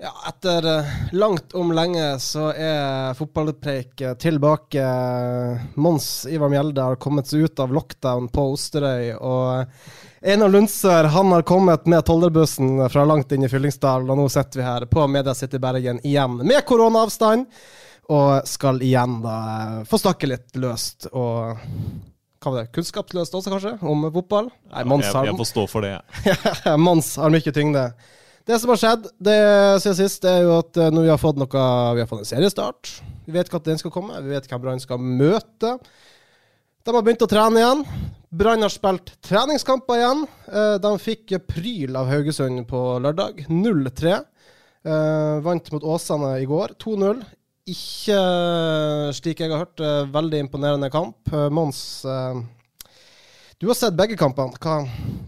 Ja, etter eh, langt om lenge så er fotballpreik eh, tilbake. Mons Ivar Mjelde har kommet seg ut av lockdown på Osterøy. Og Einar Lundsør han har kommet med Tolderbussen fra langt inn i Fyllingsdal. Og nå sitter vi her på Media City Bergen igjen med koronaavstand. Og skal igjen da eh, få snakke litt løst og hva var det, kunnskapsløst også, kanskje? Om fotball? Nei, Mons Jeg, har jeg får stå for det. Mons har mye tyngde. Det som har skjedd det siden sist, det er jo at eh, når vi har fått noe Vi har fått en seriestart. Vi vet når den skal komme. Vi vet hvem Brann skal møte. De har begynt å trene igjen. Brann har spilt treningskamper igjen. Eh, De fikk pryl av Haugesund på lørdag. 0-3. Eh, Vant mot Åsane i går. 2-0. Ikke, slik jeg har hørt, veldig imponerende kamp. Mons, du har sett begge kampene. Hva,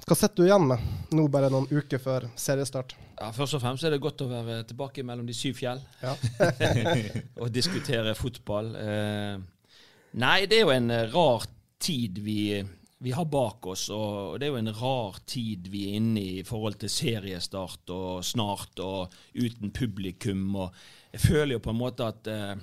hva sitter du igjen med nå bare noen uker før seriestart? Ja, Først og fremst er det godt å være tilbake mellom de syv fjell Ja. og diskutere fotball. Eh, nei, det er jo en rar tid vi, vi har bak oss, og det er jo en rar tid vi er inne i i forhold til seriestart og snart og uten publikum. og Jeg føler jo på en måte at eh,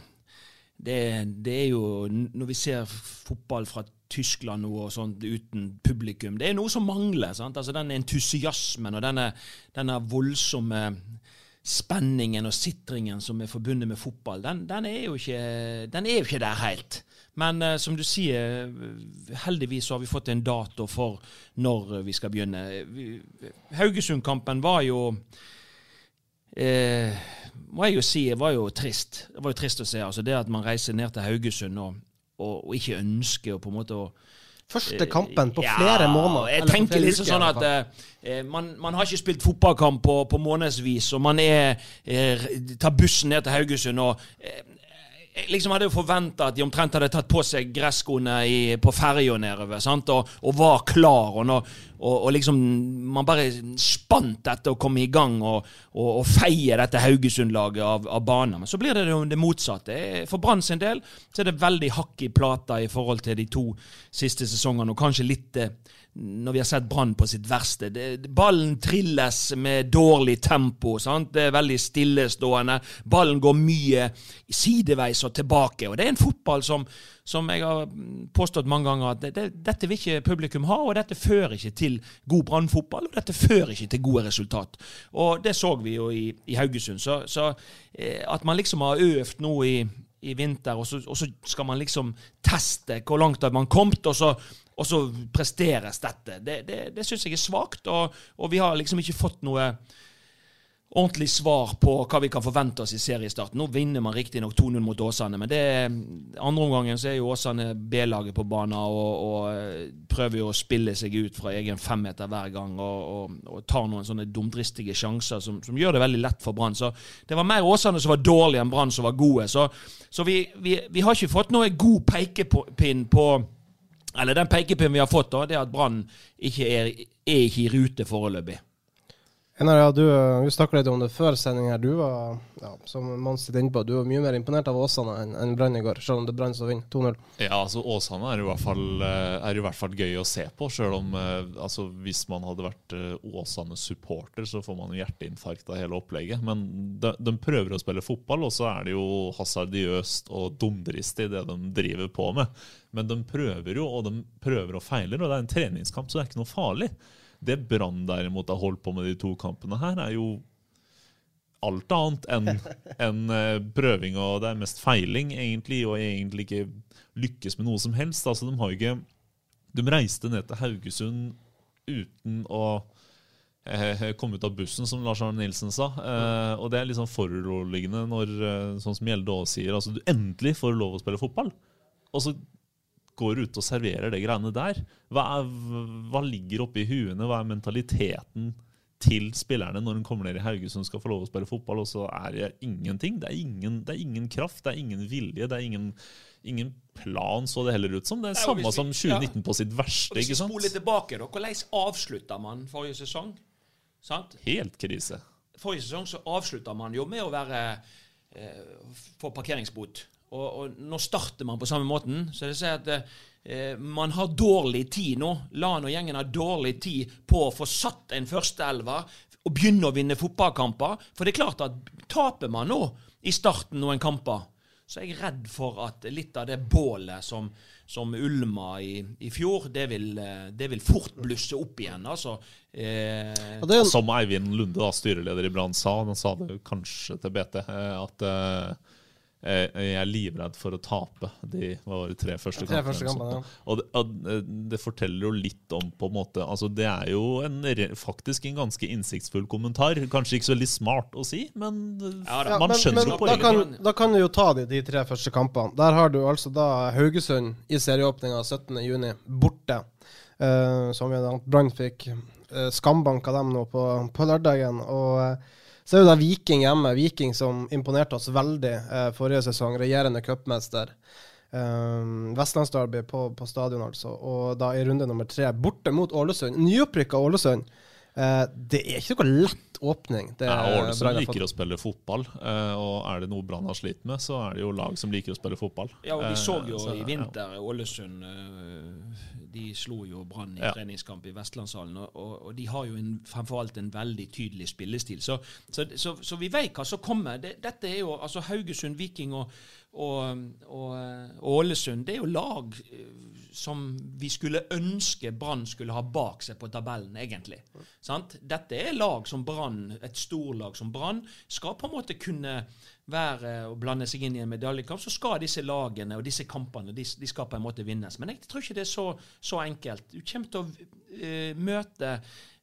det, det er jo Når vi ser fotball fra Tyskland nå og sånt uten publikum, det er noe som mangler. sant? Altså Den entusiasmen og denne, denne voldsomme spenningen og sitringen som er forbundet med fotball, den, den, er, jo ikke, den er jo ikke der helt. Men uh, som du sier, heldigvis har vi fått en dato for når vi skal begynne. Haugesund-kampen var jo eh, må jeg jo si, var jo trist. Det var jo trist å se. altså Det at man reiser ned til Haugesund og, og, og ikke ønsker å på en måte å Første kampen på ja, flere måneder. Jeg tenker litt liksom sånn at hvert eh, man, man har ikke spilt fotballkamp på, på månedsvis, og man er, er, tar bussen ned til Haugesund og eh, jeg liksom hadde jo forventa at de omtrent hadde tatt på seg gresskoene på ferja nedover sant? Og, og var klar. Og, og, og liksom Man bare spant etter å komme i gang og, og, feie dette Haugesund-laget av, av banen. Men så blir det jo det motsatte. For Brann sin del så er det veldig hakk i plata i forhold til de to siste sesongene, og kanskje litt eh, når vi har sett Brann på sitt verste. Det, ballen trilles med dårlig tempo. Sant? Det er veldig stillestående. Ballen går mye sideveis og tilbake. Og Det er en fotball som, som jeg har påstått mange ganger at det, det, dette vil ikke publikum ha, og dette fører ikke til god Brann-fotball, og dette fører ikke til gode resultat. Og Det så vi jo i, i Haugesund. Så, så eh, at man liksom har øvd nå i i vinter, og så, og så skal man liksom teste hvor langt har man kommet, og så, og så presteres dette. Det, det, det syns jeg er svakt, og, og vi har liksom ikke fått noe ordentlig svar på hva vi kan forvente oss i seriestart. Nå vinner man riktignok 2-0 mot Åsane, men det er, andre omgangen så er jo Åsane B-laget på banen og, og eh, prøver jo å spille seg ut fra egen femmeter hver gang og, og, og tar noen sånne dumdristige sjanser som, som gjør det veldig lett for Brann. Så det var mer Åsane som var dårlige enn Brann som var gode. Så, så vi, vi, vi har ikke fått noe god pekepinn på Eller den pekepinnen vi har fått, da, det er at Brann ikke er, er ikke i rute foreløpig. Einar, ja, vi snakka litt om det før sending her. Du var, ja, som Mons inne du var mye mer imponert av Åsane enn en Brann i går, selv om det Brann som vinner 2-0. Ja, altså Åsane er i fall, eh, er i hvert fall gøy å se på. Selv om eh, altså, hvis man hadde vært eh, Åsane-supporter, så får man hjerteinfarkt av hele opplegget. Men de, de prøver å spille fotball, og så er det jo hasardiøst og dumdristig det de driver på med. Men de prøver jo, og de prøver og feiler, og det er en treningskamp, så det er ikke noe farlig. Det Brann derimot har holdt på med de to kampene her, er jo alt annet enn enn, eh, prøving, og det er mest feiling, egentlig, og egentlig ikke lykkes med noe som helst. Altså, de har ikke De reiste ned til Haugesund uten å eh, komme ut av bussen, som Lars Arne Nilsen sa. Eh, og det er litt sånn foruroligende når, eh, sånn som Gjelde også sier, altså du endelig får lov å spille fotball. Og så går ut og serverer det greiene der. Hva, er, hva ligger oppi huene? Hva er mentaliteten til spillerne når de kommer ned i Haugesund skal få lov å spille fotball, og så er det ingenting. Det er ingen, det er ingen kraft, det er ingen vilje, det er ingen, ingen plan, så det heller ut som. Det er samme vi- som 2019 på sitt verste, Hvis vi ikke sant? spoler tilbake, da, hvordan avslutta man forrige sesong? Sant? Helt krise. Forrige sesong så avslutta man jo med å være eh, få parkeringsbot. Og, og nå starter man på samme måten. Så det sier at eh, man har dårlig tid nå. Lan og gjengen har dårlig tid på å få satt en førsteelver og begynne å vinne fotballkamper. For det er klart at taper man nå i starten noen kamper, så er jeg redd for at litt av det bålet som, som ulma i, i fjor, det vil, eh, det vil fort blusse opp igjen. Altså. Eh, ja, det er Som Eivind Lunde, da, styreleder i Brann, sa, han sa det kanskje til BT, eh, at eh, eh, jeg er livredd for å tape de var det tre første Tre kampene. første eller kampene, sånt. Og det, og eh, det forteller jo litt om på en måte altså Det er jo en, faktisk en ganske innsiktsfull kommentar. Kanskje ikke så veldig smart å si, men eh, Ja da. man men, skjønner men jo da, poenget. kan, da kan du jo ta de, de tre første kampene. Der har du altså da Haugesund i serieåpninga 17.6, borte. Uh, som Brann fikk uh, skambanka dem nå på, på lørdagen. Og eh, så er jo da Viking hjemme. Viking som imponerte oss veldig eh, forrige sesong. Regjerende cupmester. Um, Vestlandsderby på, på stadion, altså. Og da i runde nummer tre, borte mot Ålesund. Nyopprykka Ålesund. Eh, det er ikke noe lett åpning. Det er Ålesund som liker å spille fotball, eh, og er det noe Brann har slitt med, så er det jo lag som liker å spille fotball. Ja, og vi så Eh, jo så, i ja. vinter Ålesund eh, De slo jo Brann i Ja. treningskamp i Vestlandshallen, og, og, de har jo en, fremfor alt en veldig tydelig spillestil. Så, så, så, så vi vet hva som kommer. Det, dette er jo altså Haugesund, Viking og, og, Ålesund. Det er jo lag eh, som vi skulle ønske Brann skulle ha bak seg på tabellen, egentlig. Sant? Dette er lag som Brann, et storlag som Brann, skal på en måte kunne være og blande seg inn i en medaljekamp, så skal disse lagene og disse kampene de, de skal på en måte vinnes. Men jeg tror ikke det er så, så enkelt. Du kommer til å uh, møte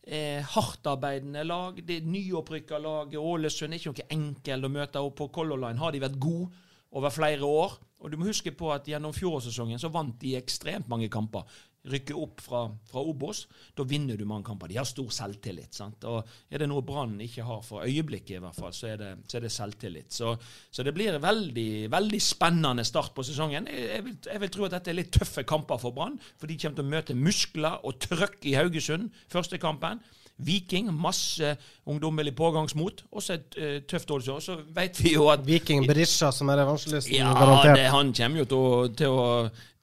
eh, hardtarbeidende lag. Det nyopprykka laget Ålesund er ikke noe enkelt å møte. Og på Color Line har de vært gode over flere år. Og du må huske på at gjennom fjorårssesongen så vant de ekstremt mange kamper. Rykke opp fra, fra Obos, da vinner du mange kamper. De har stor selvtillit. sant? Og Er det noe Brann ikke har for øyeblikket, i hvert fall, så er det, så er det selvtillit. Så, så det blir en veldig, veldig spennende start på sesongen. Jeg, jeg, vil, jeg vil tro at dette er litt tøffe kamper for Brann, for de kommer til å møte muskler og trøkk i Haugesund første kampen. Viking, masse ungdommelig pågangsmot. Også et uh, tøft år. Så vet vi jo at Viking Berisha, som er revansjelysten, ja, garantert. det, han kommer jo til å, til å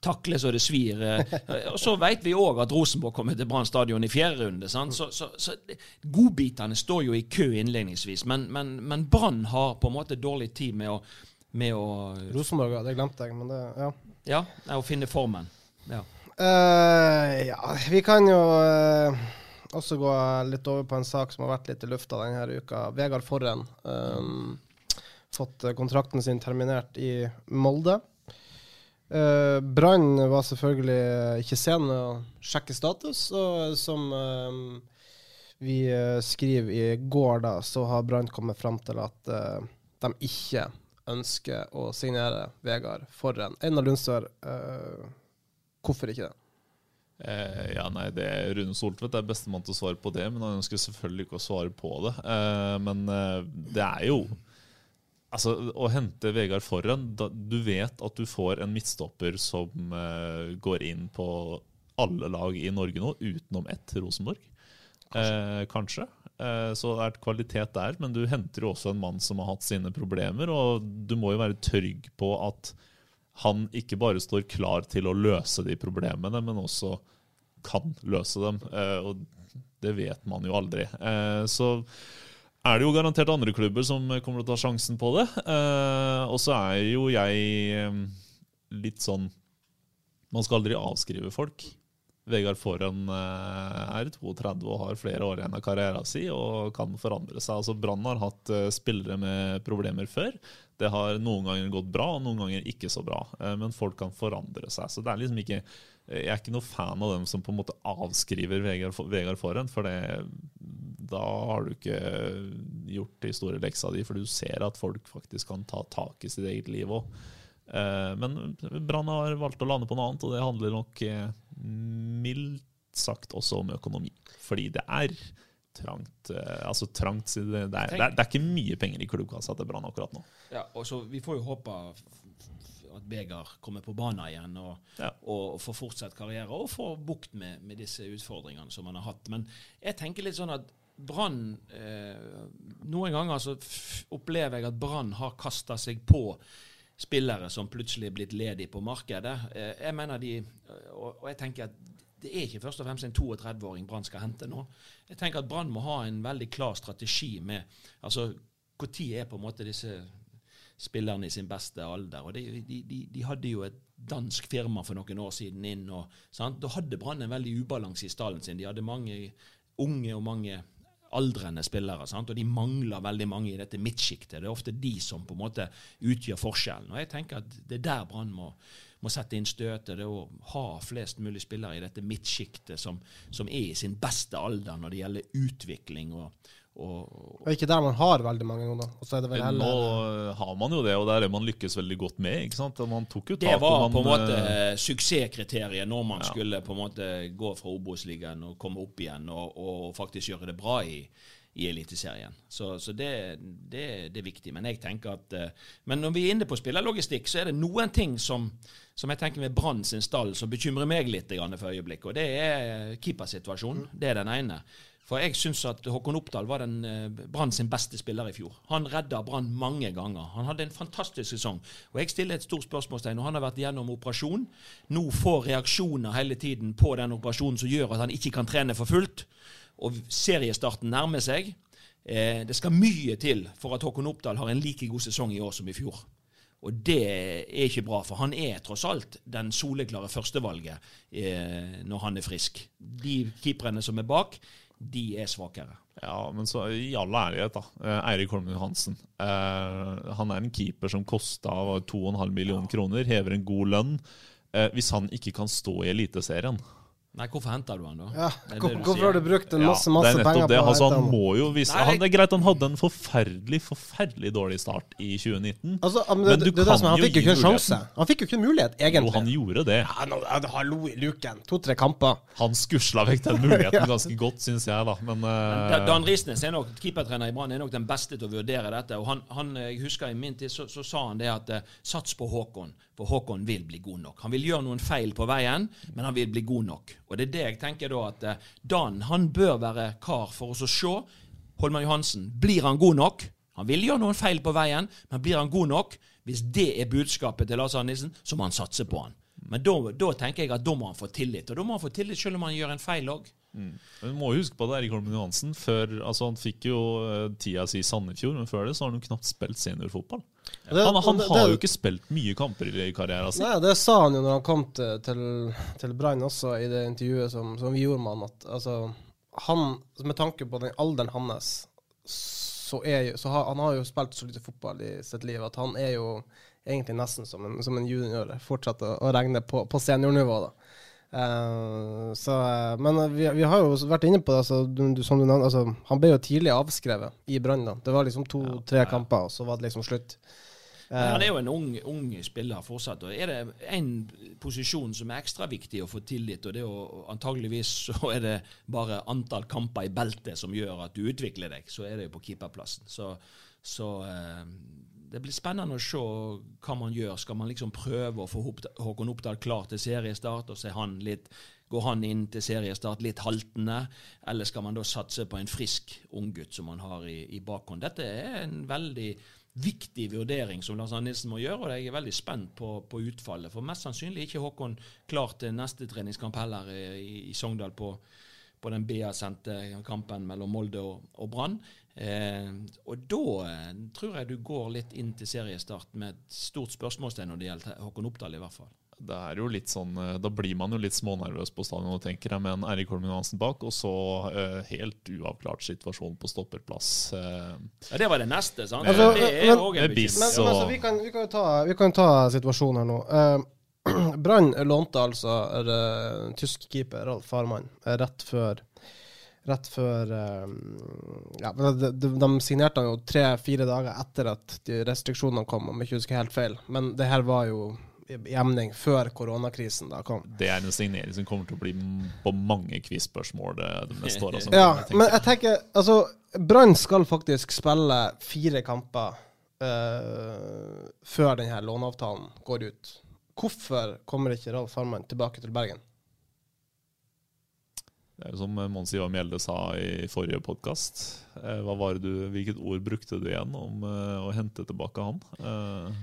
takle så det svir. eh. Og så vet vi òg at Rosenborg kommer til Brann stadion i fjerde runde. Sant? Så, så, så godbitene står jo i kø innledningsvis, men, men, men Brann har på en måte dårlig tid med å, med å Rosenborg, ja, det glemte jeg, men det Ja. Ja, å finne formen. Ja. Uh, ja, vi kan jo eh, også gå litt over på en sak som har vært litt i lufta denne uka. Vegard Forren. Um, fått eh, kontrakten sin terminert i Molde. Uh, Brann var selvfølgelig ikke sen med å sjekke status, og som um, vi eh, skriver i går, da, så har Brann kommet fram til at uh, de ikke ønsker å signere Vegard Forren. Einar Lundsør, uh, hvorfor ikke det? Eh, ja, nei, det er Rune Soltvedt er bestemann til å svare på det, men han ønsker selvfølgelig ikke å svare på det. Eh, men eh, det er jo Altså, Å hente Vegard foran da, Du vet at du får en midtstopper som eh, går inn på alle lag i Norge nå, utenom ett Rosenborg. Eh, kanskje. Eh, så det er et kvalitet der, men du henter jo også en mann som har hatt sine problemer, og du må jo være trygg på at han ikke bare står klar til å løse de problemene, men også kan løse dem. Eh, og det vet man jo aldri. Eh, så er det jo garantert andre klubber som kommer til å ta sjansen på det. Eh, og så er jo jeg litt sånn Man skal aldri avskrive folk. Vegard Forhen eh, er 32 og har flere år igjen av karrieren sin og kan forandre seg. Altså Brann har hatt spillere med problemer før. Det har noen ganger gått bra, og noen ganger ikke så bra. Men folk kan forandre seg. Så det er liksom ikke Jeg er ikke noe fan av dem som på en måte avskriver Vegard, Vegard Forhen, for det, da har du ikke gjort de store leksa di, for du ser at folk faktisk kan ta tak i sitt eget liv òg. Men Brann har valgt å lande på noe annet, og det handler nok eh, mildt sagt også om økonomi. Fordi det er trangt. eh, Altså trangt det, er, det, er, det er ikke mye penger i klubbkassa til Brann akkurat nå. Ja, og så Vi får jo håpe at Begar kommer på banen igjen og, Ja. og får fortsatt karriere og får bukt med, med disse utfordringene som han har hatt. Men jeg tenker litt sånn at Brann eh, Noen ganger så opplever jeg at Brann har kasta seg på spillere som plutselig er blitt ledige på markedet. Eh, jeg mener de, og, og jeg tenker at det er ikke først og fremst en 32-åring Brann skal hente nå. Jeg tenker at Brann må ha en veldig klar strategi med altså Når er på en måte disse spillerne i sin beste alder? og de, de, de, de hadde jo et dansk firma for noen år siden inn. og? Da hadde Brann en veldig ubalanse i stallen sin. De hadde mange unge og mange aldrende spillere, sant? og de mangler veldig mange i dette midtsjiktet. Det er ofte de som på en måte utgjør forskjellen. Og jeg tenker at det er der Brann må, må sette inn støtet. Er ha flest mulig spillere i dette midtsjiktet som, som er i sin beste alder når det gjelder utvikling og, og, Og ikke der man har veldig mange nå, da. Og så er det vel Nå heller eh, har man jo det, og det er det man lykkes veldig godt med. ikke sant? Man tok jo Det var man, på en måte uh, suksesskriteriet når man Ja. skulle på en måte gå fra Obos-ligaen og komme opp igjen og, og faktisk gjøre det bra i, i Eliteserien. Så, så det, det, det er viktig. Men jeg tenker at uh, Men når vi er inne på spillerlogistikk, så er det noen ting som, som jeg tenker med Brann sin stall som bekymrer meg litt for øyeblikket. Og det er keepersituasjonen. Det er den ene. For jeg syns at Håkon Oppdal var den eh, Brann sin beste spiller i fjor. Han redda Brann mange ganger. Han hadde en fantastisk sesong. Og jeg stiller et stort spørsmålstegn. Og han har vært gjennom operasjon. Nå får reaksjoner hele tiden på den operasjonen som gjør at han ikke kan trene for fullt. Og seriestarten nærmer seg. Eh, det skal mye til for at Håkon Oppdal har en like god sesong i år som i fjor. Og det er ikke bra, for han er tross alt den soleklare førstevalget eh, når han er frisk. De keeperne som er bak, de er svakere. Ja, men så i all ærlighet, da. Eh, Eirik Holmen Johansen. Eh, han er en keeper som kosta 2,5 millioner kroner, hever en god lønn. Eh, hvis han ikke kan stå i Eliteserien Nei, hvorfor henter du han da? Ja, Det det hvor- du Hvorfor sier. har du brukt en Ja, masse, masse det er penger på det. Altså, han må jo vise Nei, han, Det er greit han hadde en forferdelig forferdelig dårlig start i 2019. Altså, men Men du det, det kan som, han jo fikk jo ikke en sjanse. Han fikk jo ikke en mulighet, Jo, egentlig. han gjorde det. Ja, nå, hallo i luken. To-tre kamper. Han skusla vekk den muligheten ganske godt, syns jeg, da. Men uh... eh, Dan Risnes er nok, keepertrener i Brann er nok den beste til å vurdere dette. og han, han, Jeg husker i min tid så, så sa han det at uh, sats på Håkon, for Håkon vil bli god nok. Han vil gjøre noen feil på veien, men han vil bli god nok. Og det er det jeg tenker da at eh, Dan han bør være kar for oss å se. Holman Johansen, blir han god nok? Han vil gjøre noen feil på veien, men blir han god nok? Hvis det er budskapet til Lars Arne så må han satse på han. Men da, da tenker jeg at da må han få tillit. Og da må han få tillit selv om han gjør en feil òg. Men Du må jo huske på at Erik Holmen Johansen. Før, altså Han fikk jo eh, tida si i Sandefjord, men før det så har han jo knapt spilt seniorfotball. Det- Han, han det- har det- jo ikke spilt mye kamper i karrieren sin. Nei, det sa han jo når han kom til, til, til Brann også, i det intervjuet som, som vi gjorde med han. At altså, han, med tanke på den alderen hans, så er jo så har, Han har jo spilt så lite fotball i sitt liv at han er jo egentlig nesten som en, som en junior fortsatt å, å regne på, på seniornivå. da. Eh, så, eh, men vi, vi har jo vært inne på det. Altså, du, du, som du nevnte, altså, han ble jo tidlig avskrevet i Brann. Det var liksom to-tre kamper, og så var det liksom slutt. Men han er jo en ung, ung spiller fortsatt. og Er det en posisjon som er ekstra viktig å få tillit, og det er jo antageligvis så er det bare antall kamper i beltet som gjør at du utvikler deg, så er det jo på keeperplassen. Så, så eh, det blir spennende å se hva man gjør. Skal man liksom prøve å få Håkon Oppdal klar til seriestart, og så han litt Går han inn til seriestart litt haltende, eller skal man da satse på en frisk unggutt som man har i, i bakhånd? Dette er en veldig viktig vurdering som Lars Arne Nilsen må gjøre, og jeg er veldig spent på, på utfallet. For mest sannsynlig er ikke Håkon klar til neste treningskamp heller i, i Sogndal på, på den BA-sendte kampen mellom Molde og, og Brann. Eh, og da eh, tror jeg du går litt inn til seriestart med et stort spørsmålstegn når det gjelder Håkon Oppdal, i hvert fall. Det er jo litt sånn, eh, Da blir man jo litt smånervøs på stadion, og tenker jeg, med en Eirik Holmen Johansen bak, og så eh, helt uavklart situasjon på stopperplass. Eh, Ja, Det var det neste, sant? Altså, det er men- òg en er bekymring. Men, Så- men altså, vi, kan, vi, kan ta, vi kan ta situasjonen her nå. Uh, Brann lånte altså uh, tysk keeper Ralf Farmann rett før Rett før eh, Ja, de, de, de signerte han jo tre-fire dager etter at de restriksjonene kom, om jeg ikke husker helt feil. Men det her var jo emning før koronakrisen da kom. Det er en signering som kommer til å bli på mange quiz-spørsmål det, det neste året. Ja, men jeg. tenker Altså, Brann skal faktisk spille fire kamper uh, før denne låneavtalen går ut. Hvorfor kommer ikke Ralf Harman tilbake til Bergen? Det er jo som Mons Ivar Mjelde sa i forrige podkast. Hvilket ord brukte du igjen om eh, å hente tilbake han? Eh,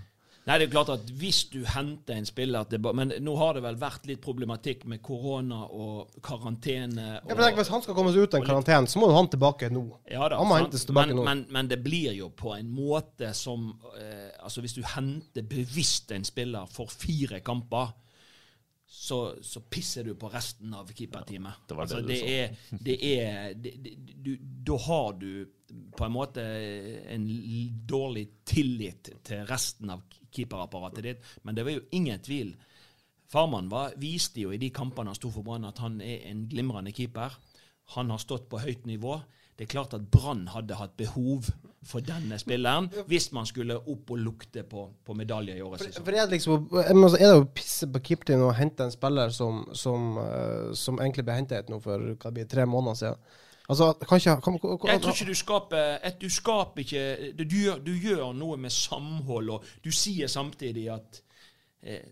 Nei, det er klart at hvis du henter en spiller tilbake Men nå har det vel vært litt problematikk med korona og karantene. Og, Ja, tenk, Hvis han skal komme seg ut av en karantene, så må jo han tilbake nå. Ja da, Han må hentes tilbake men, nå. Men, men det blir jo på en måte som eh, Altså Hvis du henter bevisst en spiller for fire kamper, så, så pisser du på resten av keeperteamet. det var det altså, du det sa. er, det er det, det, du, Da har du på en måte en dårlig tillit til resten av keeperapparatet ditt. Men det var jo ingen tvil. Farman var, viste jo i de kampene han sto for Brann, at han er en glimrende keeper. Han har stått på høyt nivå. Det er klart at Brann hadde hatt behov for denne spilleren hvis man skulle opp og lukte på, på medalje i årets sesong. For er liksom Er det å pisse på keeperteamet og hente en spiller som, som, eh, som egentlig ble hentet nå for hva det blir, tre måneder siden? Altså, kan ikke kan, kan, Jeg tror ikke du skaper Du skaper ikke du, du, gjør, du gjør noe med samhold, og du sier samtidig at eh,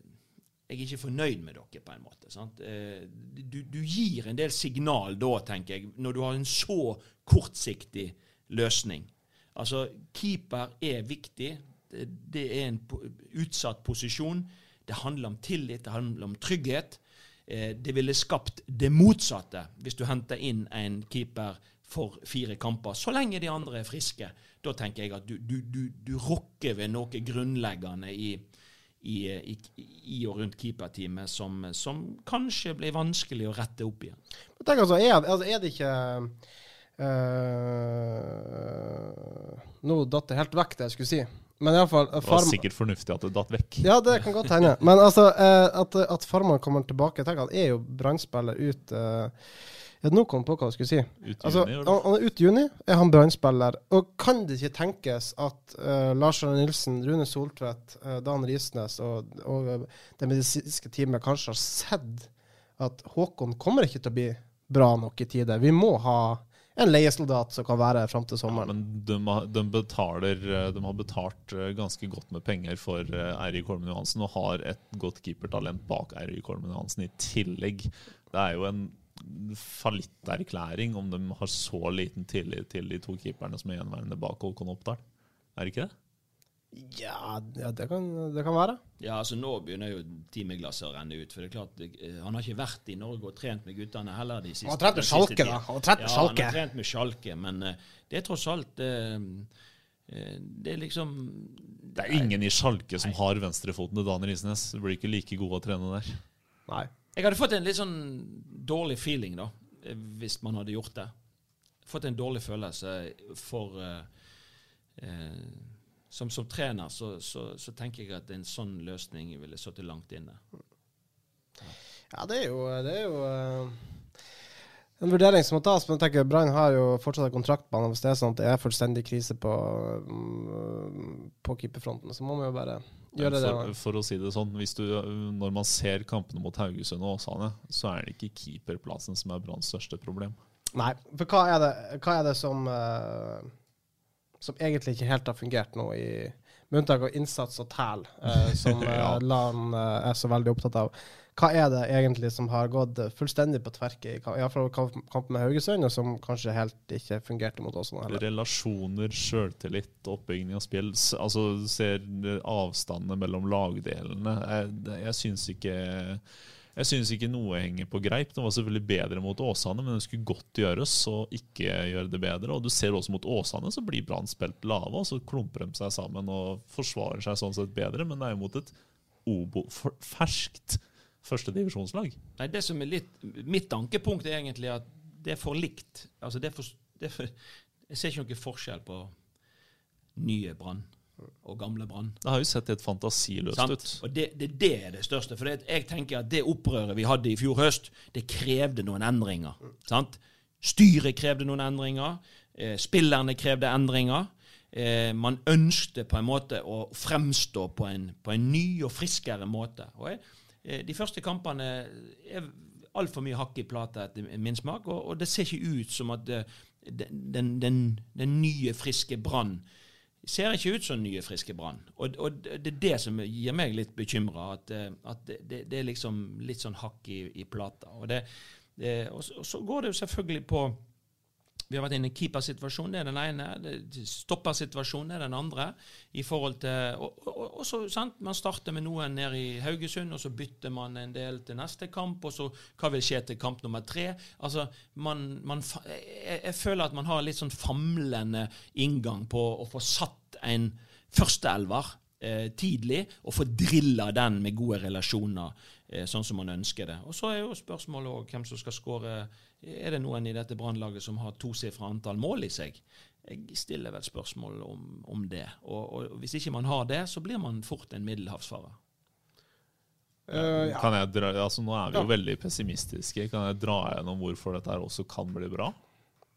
jeg er ikke fornøyd med dere, på en måte. Sant? Eh, du, du gir en del signal da, tenker jeg, når du har en så kortsiktig løsning. Altså, keeper er viktig. Det, er en utsatt posisjon. Det handler om tillit, det handler om trygghet. Eh, det ville skapt det motsatte hvis du henter inn en keeper for fire kamper, så lenge de andre er friske. Da tenker jeg at du, du, du, du rokker ved noe grunnleggende i, i, i, i og rundt keeperteamet som, som kanskje blir vanskelig å rette opp igjen. Men tenk altså, er, altså, er det ikke eh, Nå datt det helt vekk, det jeg skulle si. Men iallfall det var sikkert fornuftig at det datt vekk. Ja, det kan godt hende. Men altså, eh, at, at Farman kommer tilbake Tenk, Han er jo Brann-spiller ut eh, ja, Nå kom jeg på hva jeg skulle si. Ut Altså, juni, han, han i juni, er han Brann-spiller. Og kan det ikke tenkes at uh, Lars Arne Nilsen, Rune Soltvedt, uh, Dan Risnes og, og uh, det medisinske teamet kanskje har sett at Håkon kommer ikke til å bli bra nok i tide. Vi må ha en leiesoldat som kan være fram til Ja, sommeren. men de, har- de, betaler, de har betalt ganske godt med penger for Eirik Holmen Johansen og har et godt keepertalent bak Eirik Holmen Johansen i tillegg. Det er jo en fallitterklæring om de har så liten tillit til de to keeperne som er gjenværende bak Håkon Oppdal. Er det ikke det? Ja, ja det, kan, det kan være. Ja, altså Nå begynner jo timeglasset å renne ut. for det er klart, det, Han har ikke vært i Norge og trent med guttene heller. de siste Han har trent med tiden. da. Han har trent med ja, Schalke. Han har trent med sjalke, men uh, det er tross alt eh, eh, Det er liksom Det er ingen i Sjalke som har venstrefoten til Dan Risnes. Det blir ikke like gode å trene der. Nei. Jeg hadde fått en litt sånn dårlig feeling, da, eh, hvis man hadde gjort det. Fått en dårlig følelse for uh, uh, som, som trener så, så, så tenker jeg at en sånn løsning ville sittet langt inne. Ja, det er jo, det er jo eh, en vurdering som må tas. Men jeg tenker Brann har jo fortsatt kontrakt han. Hvis det er sånn at det er fullstendig krise på, mm, på keeperfronten, så må vi jo bare gjøre det. For, for å si det sånn, hvis du, når man ser kampene mot Haugesund og Åsane, så er det ikke keeperplassen som er Branns største problem. Nei, for hva er det, hva er det som eh, Som egentlig ikke helt har fungert nå, i, med unntak av innsats og tæl, eh, som uh, Ja. Lan eh, er så veldig opptatt av. Hva er det egentlig som har gått fullstendig på tverke i iallfall kampen med Haugesund, og som kanskje helt ikke fungerte mot Åsane heller? Relasjoner, sjøltillit, oppbygging av spill. Altså, du ser avstandene mellom lagdelene. Jeg, jeg syns ikke jeg synes ikke noe henger på greip. Det var selvfølgelig bedre mot Åsane, men det skulle godt gjøres å ikke gjøre det bedre. Og du ser også mot Åsane, så blir Brann spilt lave, og så klumper de seg sammen og forsvarer seg sånn sett bedre, men det er jo mot et obo, ferskt førstedivisjonslag. Nei, det som er litt Mitt ankepunkt er egentlig at det er for likt. Altså, det er for, det er for, jeg ser ikke noen forskjell på nye Brann og gamle Brann. Det har jo sett helt fantasiløst Sant? ut. Og det, det, det er det største. For jeg tenker at det opprøret vi hadde i fjor høst, det krevde noen endringer. Sant? Styret krevde noen endringer. Eh, spillerne krevde endringer. Eh, man ønskte på en måte å fremstå på en, på en ny og friskere måte. Og jeg, de første kampene er altfor mye hakk i plata etter min smak, og, og, det ser ikke ut som at eh, den, den, den nye, friske Brann ser ikke ut som nye, friske Brann. Og, og, det er det som gir meg litt bekymra, at, eh, at det, det, er liksom litt sånn hakk i, i plata. Og, det, det, og, så går det jo selvfølgelig på vi har vært inne i keepersituasjonen, det er den ene. Stoppersituasjonen er den andre. i forhold til, og, og, og så, sant, Man starter med noen nede i Haugesund, og så bytter man en del til neste kamp. og så Hva vil skje til kamp nummer tre? Altså, man, man, jeg, jeg, føler at man har litt sånn famlende inngang på å få satt en førsteelver eh, tidlig, og få drilla den med gode relasjoner, eh, sånn som man ønsker det. Og Så er jo spørsmålet òg hvem som skal skåre er det noen i dette brannlaget som har tosifra antall mål i seg? Jeg stiller vel spørsmål om, om det. Og, og, Hvis ikke man har det, så blir man fort en middelhavsfarer. Uh, ja. jeg dra, altså Nå er vi jo ja. veldig pessimistiske. Kan jeg dra gjennom hvorfor dette her også kan bli bra?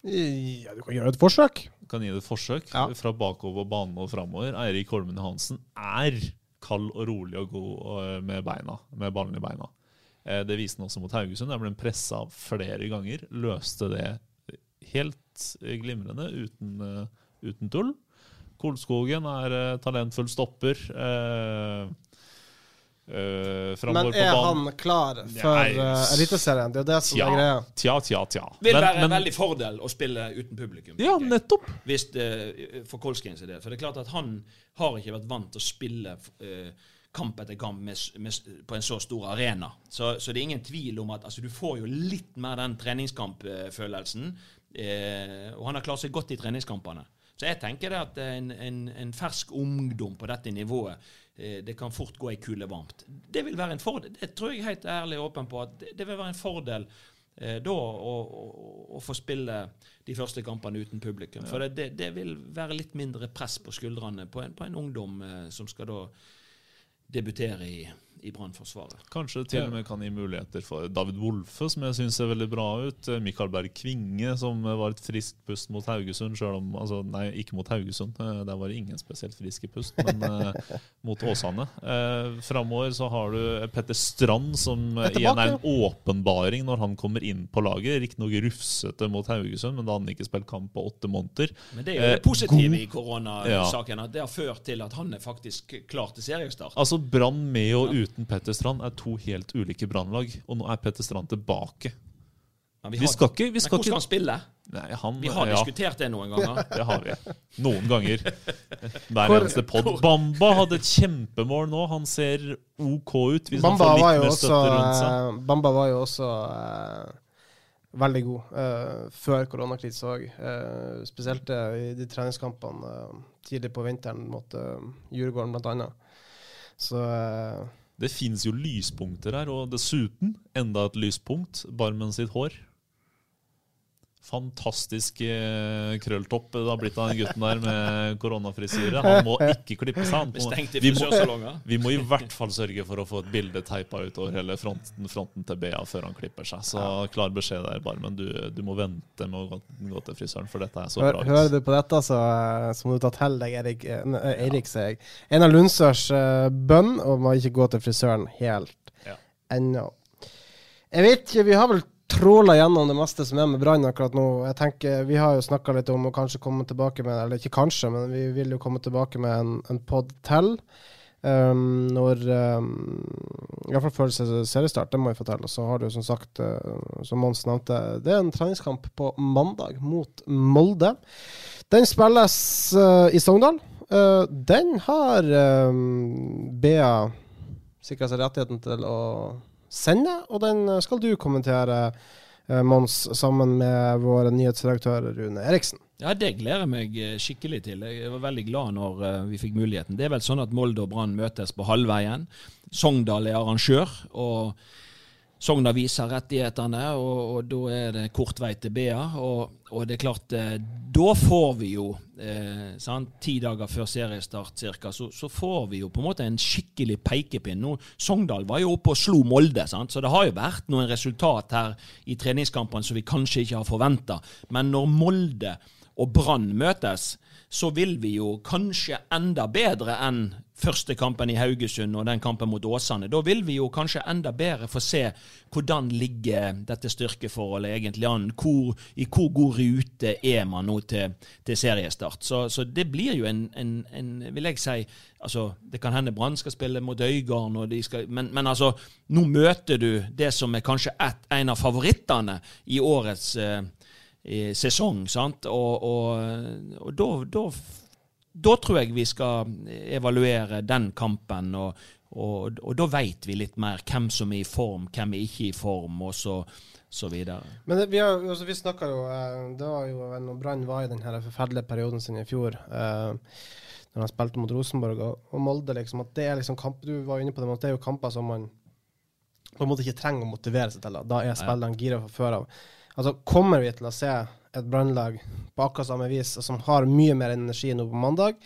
Ja, Du kan gjøre et forsøk. Kan gi det et forsøk ja. Fra bakover banen og framover. Eirik Holmen Hansen er kald og rolig og god eh, med beina, med ballen i beina. Eh, det viste han også mot Haugesund. Der ble han pressa flere ganger. Løste det helt glimrende, uten, eh, uten tull. Kolskogen er eh, talentfull stopper. Uh, men er han klar for uh, Eliteserien? Det er jo det som tja, er greia. Tja, tja, tja. Vil men, være en veldig fordel å spille uten publikum. Ja, nettopp. Hvis det, for Kolskins idé. For det er klart at han har ikke vært vant til å spille uh, kamp etter kamp med, med, på en så stor arena. Så, så, det er ingen tvil om at altså, du får jo litt mer den treningskampfølelsen. Eh, og han har klart seg godt i treningskampene. Så jeg tenker det at en, en, en fersk ungdom på dette nivået eh, det kan fort gå ei kule varmt. Det vil være en fordel. Det tror jeg helt ærlig og åpen på at det, det vil være en fordel eh, da å, å, å, få spille de første kampene uten publikum. For det, det, det, vil være litt mindre press på skuldrene på en, på en ungdom eh, som skal da débutèrent i Brannforsvaret. Kanskje til og med kan gi muligheter for David Wolfe, som jeg syns ser veldig bra ut. Eh, Mikael Berg Kvinge, som var et friskt pust mot Haugesund. Selv om, altså, nei, ikke mot Haugesund, eh, der var det ingen spesielt friske pust, men mot Åsane. Eh, Framover så har du Petter Strand, som igjen er en åpenbaring når han kommer inn på laget. Riktignok rufsete mot Haugesund, men da hadde han ikke spilt kamp på åtte måneder. Men det er jo det positive eh, i koronasaken, ja. at det har ført til at han er faktisk klar til seriestart. Altså Brann med og uten uten Petter Strand er to helt ulike brannlag. Og nå er Petter Strand tilbake. Ja, vi, vi skal ikke vi skal Men hvordan skal han spille? Nei, han, vi har ja. diskutert det noen ganger. det har vi. Noen ganger. Hver eneste pod. Bamba hadde et kjempemål nå. Han ser OK ut. Hvis Bamba han får litt mer støtte rundt seg. Eh, Bamba var jo også uh, veldig god uh, før koronakrisen òg. Uh, spesielt i de treningskampene tidlig på vinteren mot Djurgården, blant annet. Så det fins jo lyspunkter her, og dessuten enda et lyspunkt. Barmen sitt hår. Fantastisk eh, krølltopp det har blitt av den gutten der med koronafrisyre. Han må ikke klippe seg. Vi må, vi må i hvert fall sørge for å få et bilde teipa utover hele fronten, fronten til Bea før han klipper seg. Så klar beskjed der, Barmen. Du, du må vente med å gå, gå, til frisøren, for dette er så bra. Hører du på dette, så, så må du ta til deg Erik, eh, Eirik, sier jeg. En av Lundsørs bønn, og må ikke gå til frisøren helt ja. ennå. Jeg vet ikke, vi har vel tråla gjennom det meste som er med Brann akkurat nå. Jeg tenker, Vi har jo snakka litt om å kanskje komme tilbake med Eller ikke kanskje, men vi vil jo komme tilbake med en, en pod til. Um, når um, Iallfall før seriestart, det må jeg fortelle. Så har du som sagt, uh, som Mons nevnte, det er en treningskamp på mandag mot Molde. Den spilles uh, i Sogndal. Uh, den har um, BA sikra seg rettigheten til å sende, og den skal du kommentere, eh, Mons, sammen med vår nyhetsredaktør Rune Eriksen. Ja, Det gleder jeg meg eh, skikkelig til. Jeg var veldig glad når eh, vi fikk muligheten. Det er vel sånn at Molde og Brann møtes på halvveien. Sogndal er arrangør. og Sogndal viser rettighetene, og, og, da er det kort vei til BA. Og, og det er klart, eh, da får vi jo, eh, sant, ti dager før seriestart cirka, så, så, får vi jo på en måte en skikkelig pekepinn. Nå, Sogndal var jo oppe og slo Molde, sant, så det har jo vært noen resultat her i treningskampene som vi kanskje ikke har forventa. Men når Molde og Brann møtes, så vil vi jo kanskje enda bedre enn første kampen i Haugesund og den kampen mot Åsane. Da vil vi jo kanskje enda bedre få se hvordan ligger dette styrkeforholdet egentlig an. Hvor, I hvor god rute er man nå til, til seriestart? Så, så, det blir jo en, en, en, vil jeg si altså, Det kan hende Brann skal spille mot Øygarden, men, men, altså, nå møter du det som er kanskje et, en av favorittene i årets eh, sesong. sant? Og, og, og da, da, da, tror jeg vi skal evaluere den kampen. Og, og, da veit vi litt mer hvem som er i form, hvem er ikke i form, og så, så videre. Men det, vi, har, altså, vi snakka jo eh, Det var jo når Brann var i den forferdelige perioden sin i fjor. Eh, når han spilte mot Rosenborg og Molde, liksom, at det er liksom kamp, Du var inne på det, men det er jo kamper som man på en måte ikke trenger å motivere seg til. Da, da er spillerne gira fra før av. Altså, kommer vi til å se et brannlag på akkurat samme vis, som har mye mer energi nå på mandag,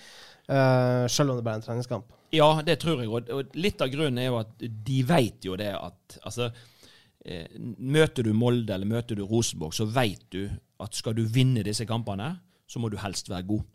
uh, selv om det bare er en treningskamp? Ja, det tror jeg. Og litt av grunnen er jo at de vet jo det at altså, eh, Møter du Molde eller møter du Rosenborg, så vet du at skal du vinne disse kampene, så må du helst være god.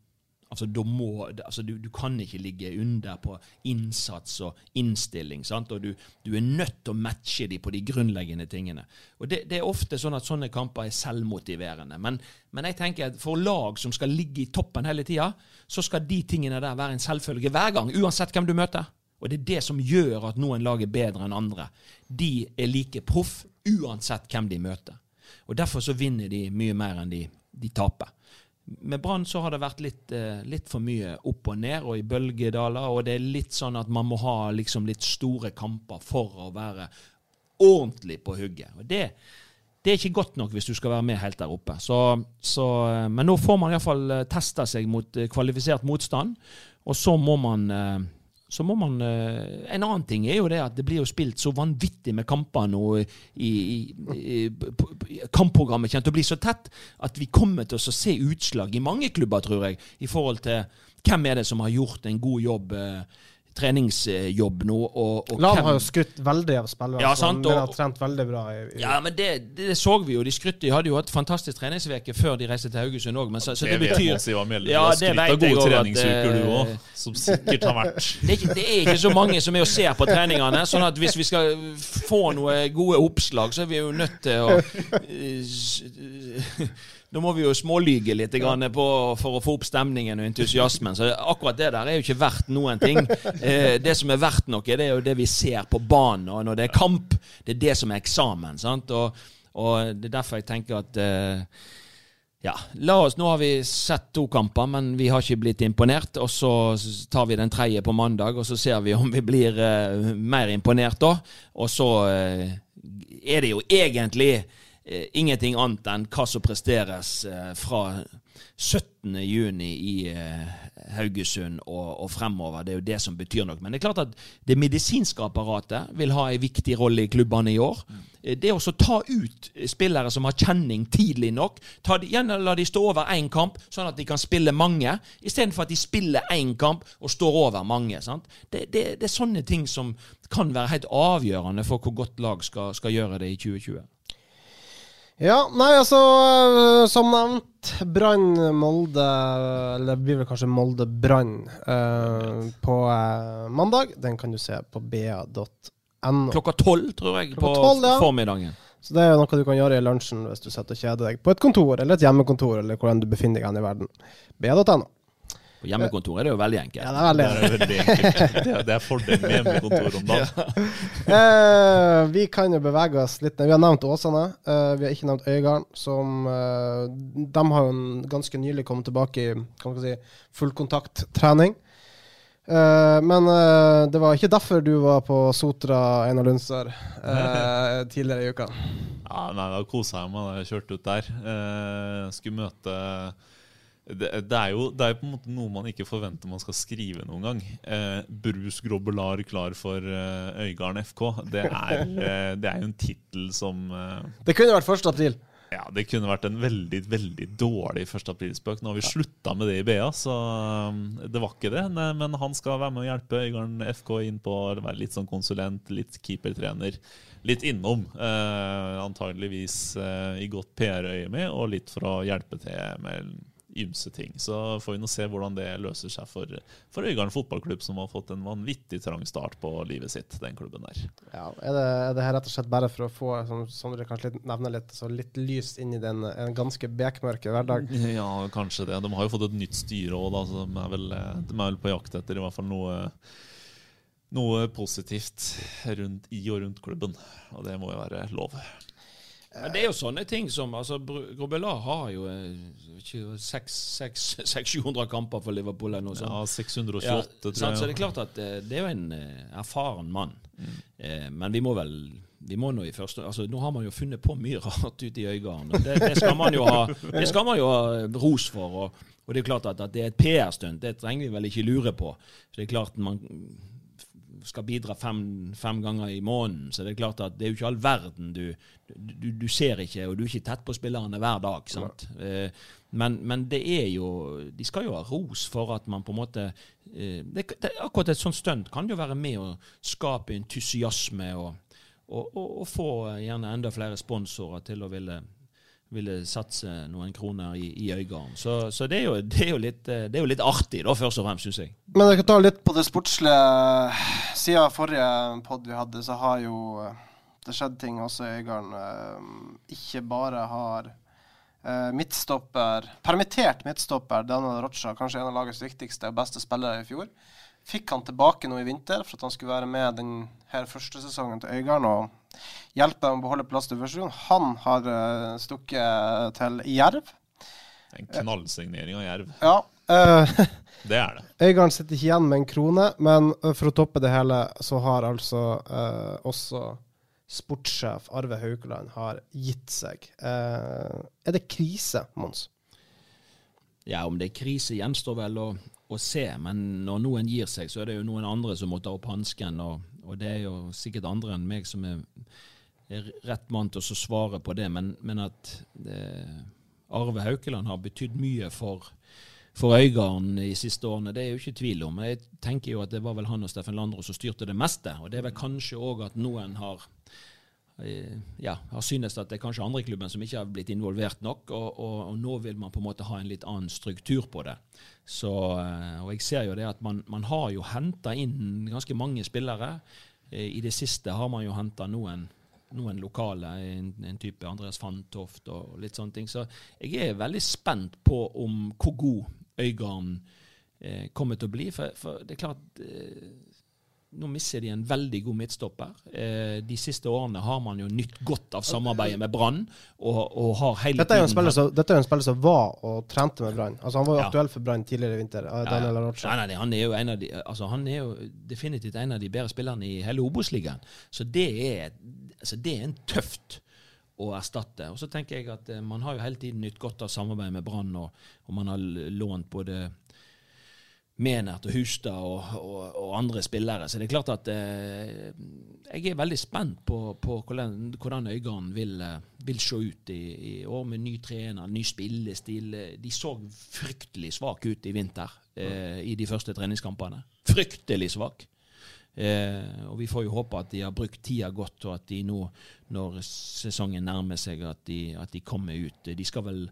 Altså, må, altså du, du, kan ikke ligge under på innsats og innstilling. Sant? Og du, du, er nødt til å matche dem på de grunnleggende tingene. Og det, det, er ofte sånn at sånne kamper er selvmotiverende. Men, men, jeg tenker at for lag som skal ligge i toppen hele tida, så skal de tingene der være en selvfølge hver gang, uansett hvem du møter. Og det er det som gjør at noen lag er bedre enn andre. De er like proff uansett hvem de møter. Og Derfor så vinner de mye mer enn de, de taper med Brann så har det vært litt, eh, litt, for mye opp og ned og i bølgedaler. Og det er litt sånn at man må ha liksom litt store kamper for å være ordentlig på hugget. Og det, det er ikke godt nok hvis du skal være med helt der oppe. Så, så, eh, men nå får man iallfall eh, testa seg mot kvalifisert motstand, og så må man så må man eh, En annen ting er jo det at det blir jo spilt så vanvittig med kamper nå i, i, i Kampprogrammet kommer til å bli så tett at vi kommer til å se utslag i mange klubber, tror jeg, i forhold til hvem er det som har gjort en god jobb. Eh, treningsjobb nå. Og, og Lav har jo skrytt veldig av spillere ja, som har trent veldig bra. I, i ja, men det, det, så vi jo. De skrytte, de hadde jo hatt fantastisk treningsuke før de reiste til Haugesund òg. Så, så, det, det betyr ja, det vet jeg gode treningsuker, du òg. Eh, som sikkert har vært. Det er, ikke, det er, ikke, så mange som er og ser på treningene. sånn at hvis vi skal få noen gode oppslag, så er vi jo nødt til å da må vi jo smålyge litt på, for å få opp stemningen og entusiasmen. Så akkurat det der er jo ikke verdt noen ting. Eh, det som er verdt noe, det er jo det vi ser på banen. Og når det er kamp, det er det som er eksamen. sant? Og, og det er derfor jeg tenker at eh, ja, la oss, Nå har vi sett to kamper, men vi har ikke blitt imponert. Og så tar vi den tredje på mandag, og så ser vi om vi blir eh, mer imponert da. Og så eh, er det jo egentlig ingenting annet enn hva som presteres fra 17.6 i eh, Haugesund og, og, fremover. Det er jo det som betyr noe. Men det er klart at det medisinske apparatet vil ha en viktig rolle i klubbene i år. Mm. Det å ta ut spillere som har kjenning tidlig nok, ta, gjerne la de stå over én kamp, sånn at de kan spille mange, istedenfor at de spiller én kamp og står over mange. Det, det, det, er sånne ting som kan være helt avgjørende for hvor godt lag skal, skal gjøre det i 2020. Ja, nei, altså øh, Som nevnt, Brann Molde Eller det blir vel kanskje Molde Brann uh, på uh, mandag. Den kan du se på ba.no. Klokka tolv, tror jeg, Klokka på 12, ja. formiddagen. Så det er jo noe du kan gjøre i lunsjen hvis du setter og kjeder deg på et kontor eller et hjemmekontor, eller hvordan du befinner deg i verden. ba.no. På hjemmekontor er det jo veldig enkelt. Ja, det er veldig, det er veldig enkelt. Det er, det er fordelen med hjemmekontor om dagen. Ja. eh, vi kan jo bevege oss litt Vi har nevnt Åsane. Eh, vi har ikke nevnt Øygarden. Som eh, De har jo ganske nylig kommet tilbake i kan man si, fullkontakttrening. Uh, men uh, det var ikke derfor du var på Sotra Einar Lundsør uh, tidligere i uka? Ja, nei, Da kosa jeg meg da jeg kjørte ut der. skulle møte det, det, er jo det er på en måte noe man ikke forventer man skal skrive noen gang. Eh, Brus Grobbelar klar for eh, Øygarden FK. Det er, eh, det er jo en tittel som eh, Det kunne vært 1. april. Ja, det kunne vært en veldig veldig dårlig 1. aprilspøk. Nå har vi ja. slutta med det i BA, så um, det var ikke det. Men han skal være med å hjelpe Øygarden FK inn på å være litt sånn konsulent, litt keepertrener. Litt innom. Eh, antageligvis eh, i godt PR-øye med, og litt for å hjelpe til med ymse ting. Så får vi nå se hvordan det løser seg for, for Øygarden fotballklubb, som har fått en vanvittig trang start på livet sitt, den klubben der. Ja, er, det, er det her rett og slett bare for å få som Sondre kanskje litt, nevner litt, så litt lys inn i den en ganske bekmørke hverdag? Ja, kanskje det. De har jo fått et nytt styre òg, så de er, vel, de er vel på jakt etter i hvert fall noe noe positivt rundt, i og rundt klubben. Og det må jo være lov. Men det er jo sånne ting som altså, Grobela har jo eh, 600-700 kamper for Liverpool eller noe sånt. Ja, 628, Ja, tror jeg. Så det er klart at eh, det er jo en eh, erfaren mann. Mm. Eh, men vi må vel vi må nå i første, altså Nå har man jo funnet på mye rart ute i Øygarden. Det, det, skal man jo ha, det skal man jo ha ros for. Og, og det er klart at, at det er et PR-stunt, det trenger vi vel ikke lure på. Så det er klart man skal bidra fem, fem ganger i måneden, så det er klart at det er jo ikke all verden du, du, du ser ikke, og du er ikke tett på spillerne hver dag. sant? Ja. men, men det er jo De skal jo ha ros for at man på en måte eh, det, det, Akkurat et sånt stunt kan jo være med å skape entusiasme og, og, og, og få gjerne enda flere sponsorer til å ville ville satse noen kroner i, i Øygarden. Så, så det, er jo, det, er litt, eh, det er jo litt artig, da, først og fremst, syns jeg. Men jeg kan ta litt på det sportslige. Siden forrige pod vi hadde, så har jo eh, det skjedd ting også i Øygarden. Eh, Ikke bare har midtstopper, permittert midtstopper Daniel Rocha, kanskje en av lagets viktigste og beste spillere i fjor, fikk han tilbake nå i vinter for at han skulle være med den her første sesongen til Øygarden og hjelpe dem å beholde plass til førstevisjon. Han har uh, stukket til Jerv. En knallsignering av Jerv. Ja. Uh, Det er det. Øygarden sitter ikke igjen med en krone, men for å toppe det hele, så har altså uh, også sportssjef Arve Haukeland har gitt seg. Eh, er det krise, Mons? Ja, om det er krise gjenstår vel å, å se, men når noen gir seg, så er det jo noen andre som må ta opp hansken, og, og det er jo sikkert andre enn meg som er, er rett mann til å svare på det, men, men at det, Arve Haukeland har betydd mye for, for Øygarden de siste årene, det er jo ikke tvil om. Jeg tenker jo at det var vel han og Steffen Landro som styrte det meste, og det er vel kanskje òg at noen har eh, ja, har synes at det er kanskje andre klubben som ikke har blitt involvert nok, og, og, og nå vil man på en måte ha en litt annen struktur på det. Så, eh, og jeg ser jo det at man, man har jo henta inn ganske mange spillere. Eh, I det siste har man jo henta noen, noen lokale, en, en type Andreas Fantoft og litt sånne ting. Så jeg er veldig spent på om hvor god Øygarden eh, kommer til å bli. For, for det er klart eh, nå mister de en veldig god midtstopper. Eh, de siste årene har man jo nytt godt av samarbeidet med Brann. Og, og har hele Dette er jo en spiller som, dette er jo en spiller som var og trente med Brann. Altså, han var jo Ja. aktuell for Brann tidligere i vinter. eh, Daniel. Nei, nei, nei, han er jo en av de altså Han er jo definitivt en av de bedre spillerne i hele Obos-ligaen. Så det er, altså det er en tøft å erstatte. Og så tenker jeg at eh, man har jo hele tiden nytt godt av samarbeidet med Brann, og, og man har lånt både Menert og Hustad og, og, og andre spillere. Så det er klart at eh, jeg er veldig spent på, på hvordan, hvordan Øygarden vil, eh, vil se ut i, i år med ny trener, ny spillestil. De så fryktelig svake ut i vinter eh, i de første treningskampene. Fryktelig svak. Eh, og vi får jo håpe at de har brukt tida godt, og at de nå, når sesongen nærmer seg, at de, at de kommer ut. De skal vel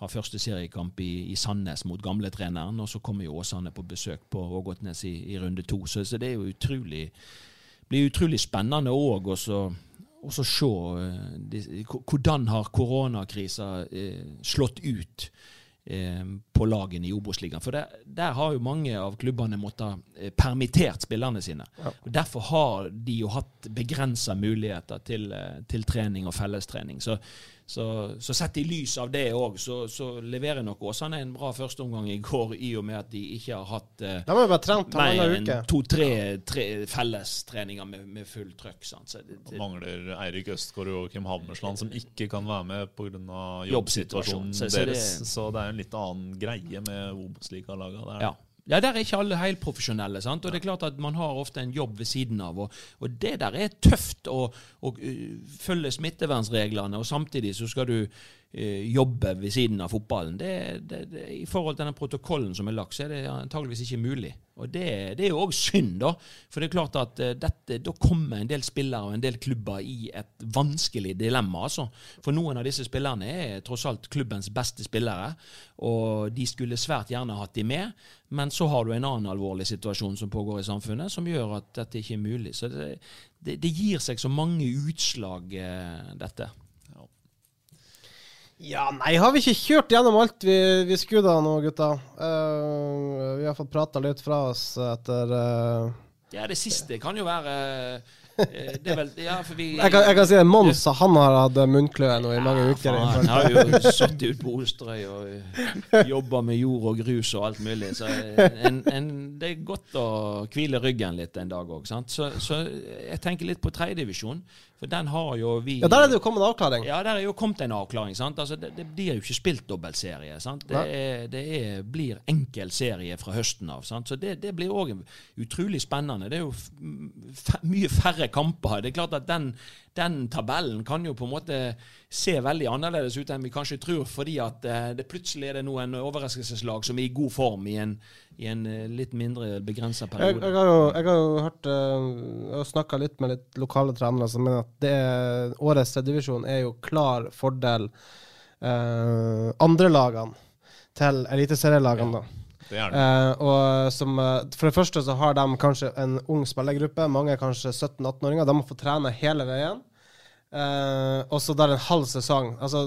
ha første seriekamp i, i Sandnes mot gamletreneren, og så kommer jo Åsane på besøk på Ågotnes i, i runde to. Så, så det er jo utrolig blir utrolig spennende òg å så å så se eh, de- hvordan har koronakrisa eh, slått ut eh, på lagene i Obos-ligaen. For der, der har jo mange av klubbene måttet eh, permittert spillerne sine. Og Derfor har de jo hatt begrensa muligheter til, eh, til trening og fellestrening. Så, så, så sett i lys av det òg, så, så leverer nok Åsane en bra førsteomgang i går, i og med at de ikke har hatt eh, De har trent mer enn to-tre tre fellestreninger med, med full trøkk. Sant? Så det, Det mangler Eirik Østgaard og Kim Hammersland, som ikke kan være med pga. Jobbsituasjonen. jobbsituasjonen Så- så det- deres. Så det er en litt annen greie med er ja. Ja, der er ikke alle helprofesjonelle. sant? Og det er klart at man har ofte en jobb ved siden av. Og, og det der er tøft å, å uh, følge smittevernreglene, og samtidig så skal du jobbe ved siden av fotballen. Det, det, det, I forhold til den protokollen som er lagt, så er det antageligvis ikke mulig. Og det, det er jo òg synd, da. For det er klart at eh, dette, da kommer en del spillere og en del klubber i et vanskelig dilemma. altså. For noen av disse spillerne er tross alt klubbens beste spillere, og de skulle svært gjerne hatt de med. Men så har du en annen alvorlig situasjon som pågår i samfunnet, som gjør at dette ikke er mulig. Så det, det, det gir seg så mange utslag, eh, dette. Ja, nei, har vi ikke kjørt gjennom alt vi, vi skulle da nå, gutta? Uh, vi har fått prata litt fra oss etter uh... Ja, det siste kan jo være uh, det er vel Ja, for vi Jeg kan, jeg kan si det. Mons han har hatt munnkløe nå i mange ja, uker. Han har jo sittet ute på Osterøy og eh, jobba med jord og grus og alt mulig. Så eh, en, en, det er godt å hvile ryggen litt en dag òg. Så, så, jeg tenker litt på tredjedivisjon. For den har jo vi Ja, Der er det jo kommet en avklaring. Ja, der er jo kommet en avklaring. sant? Altså, det, det blir jo ikke spilt dobbeltserie. sant? Det, er, det er, blir enkel serie fra høsten av. sant? Så det, det blir òg utrolig spennende. Det er jo mye færre kamper. Det er klart at den, den, tabellen kan jo på en måte se veldig annerledes ut enn vi kanskje tror, fordi at uh, det plutselig er det nå en overraskelseslag som er i god form i en, i en uh, litt mindre begrensa periode. Jeg, jeg, har jo, jeg, har jo, hørt uh, og snakka litt med litt lokale trenere som mener at det, årets tredjedivisjon er jo klar fordel uh, andrelagene til eliteserielagene. Ja. Uh, og som, uh, for det første så har de kanskje en ung spillergruppe. Mange er kanskje 17-18-åringer. De må få trene hele veien. Uh, og så der en halv sesong. Altså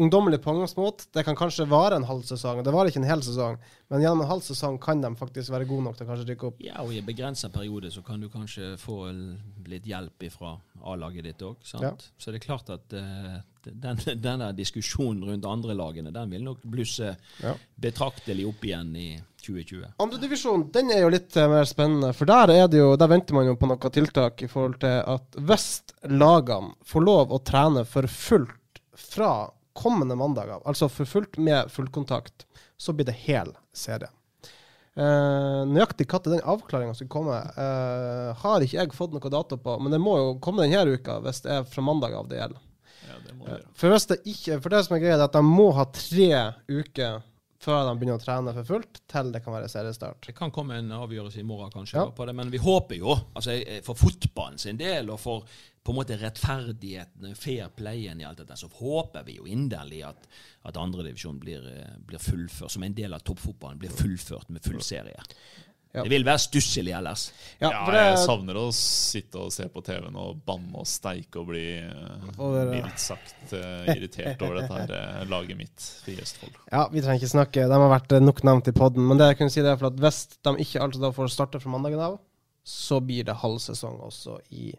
ungdommelig pågangsmot. Det kan kanskje vare en halv sesong. Det varer ikke en hel sesong, men gjennom en halv sesong kan de faktisk være gode nok til å kanskje rykke opp. Ja, og i en begrensa periode så kan du kanskje få litt hjelp fra A-laget ditt òg. Ja. Så det er klart at uh, den, denne diskusjonen rundt andre lagene den vil nok blusse ja. betraktelig opp igjen i 2020. Andredivisjon den er jo litt uh, mer spennende, for der, er det jo, der venter man jo på noen tiltak i forhold til at hvis lagene får lov å trene for fullt fra kommende mandag av, altså for fullt med fullkontakt, så blir det hel serie. Uh, nøyaktig når den avklaringa skulle komme, uh, har ikke jeg fått noe dato på. Men det må jo komme denne uka hvis det er fra mandag av det gjelder. Det uh, for, det ikke, for det som er greia, er at de må ha tre uker før de begynner å trene for fullt, til det kan være seriestart. Det kan komme en avgjørelse i morgen, kanskje, ja. på det, men vi håper jo, altså for fotballen sin del og for på en måte rettferdigheten, fair playen i alt dette, så håper vi jo inderlig at, at andredivisjon blir, blir fullført, som en del av toppfotballen, blir fullført med full serie. Ja. Det vil være stusslig ellers. Ja, ja det... jeg savner å sitte og se på TV-en og banne og steike og bli mildt sagt uh, irritert over dette her uh, laget mitt i Østfold. Ja, vi trenger ikke snakke, de har vært nok nevnt i poden. Men det jeg kunne si det er for at hvis de ikke altså da får starte fra mandagen av, så blir det halv sesong også i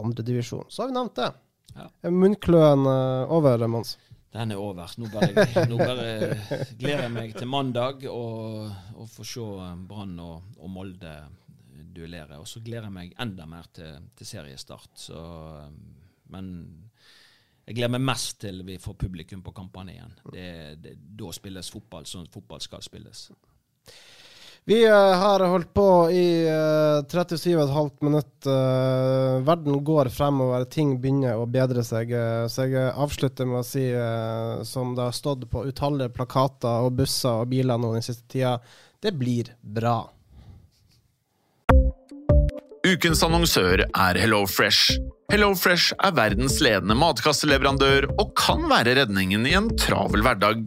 andredivisjon. Så har vi nevnt det. Ja. Munnkløen over, Mons? Den er over. Nå bare, nå bare gleder jeg meg til mandag og, og få se Brann og, og, Molde duellere. Og så gleder jeg meg enda mer til, til seriestart. Så, men jeg gleder meg mest til vi får publikum på kampene igjen. Det, det, da spilles fotball sånn fotball skal spilles. Vi uh, har holdt på i uh, 37,5 minutter. Uh, verden går fremover, ting begynner å bedre seg. Så jeg avslutter med å si, som det har stått på utallige plakater og busser og biler nå den siste tida, det blir bra. Ukens annonsør er HelloFresh. HelloFresh er verdens ledende matkasseleverandør og kan være redningen i en travel hverdag.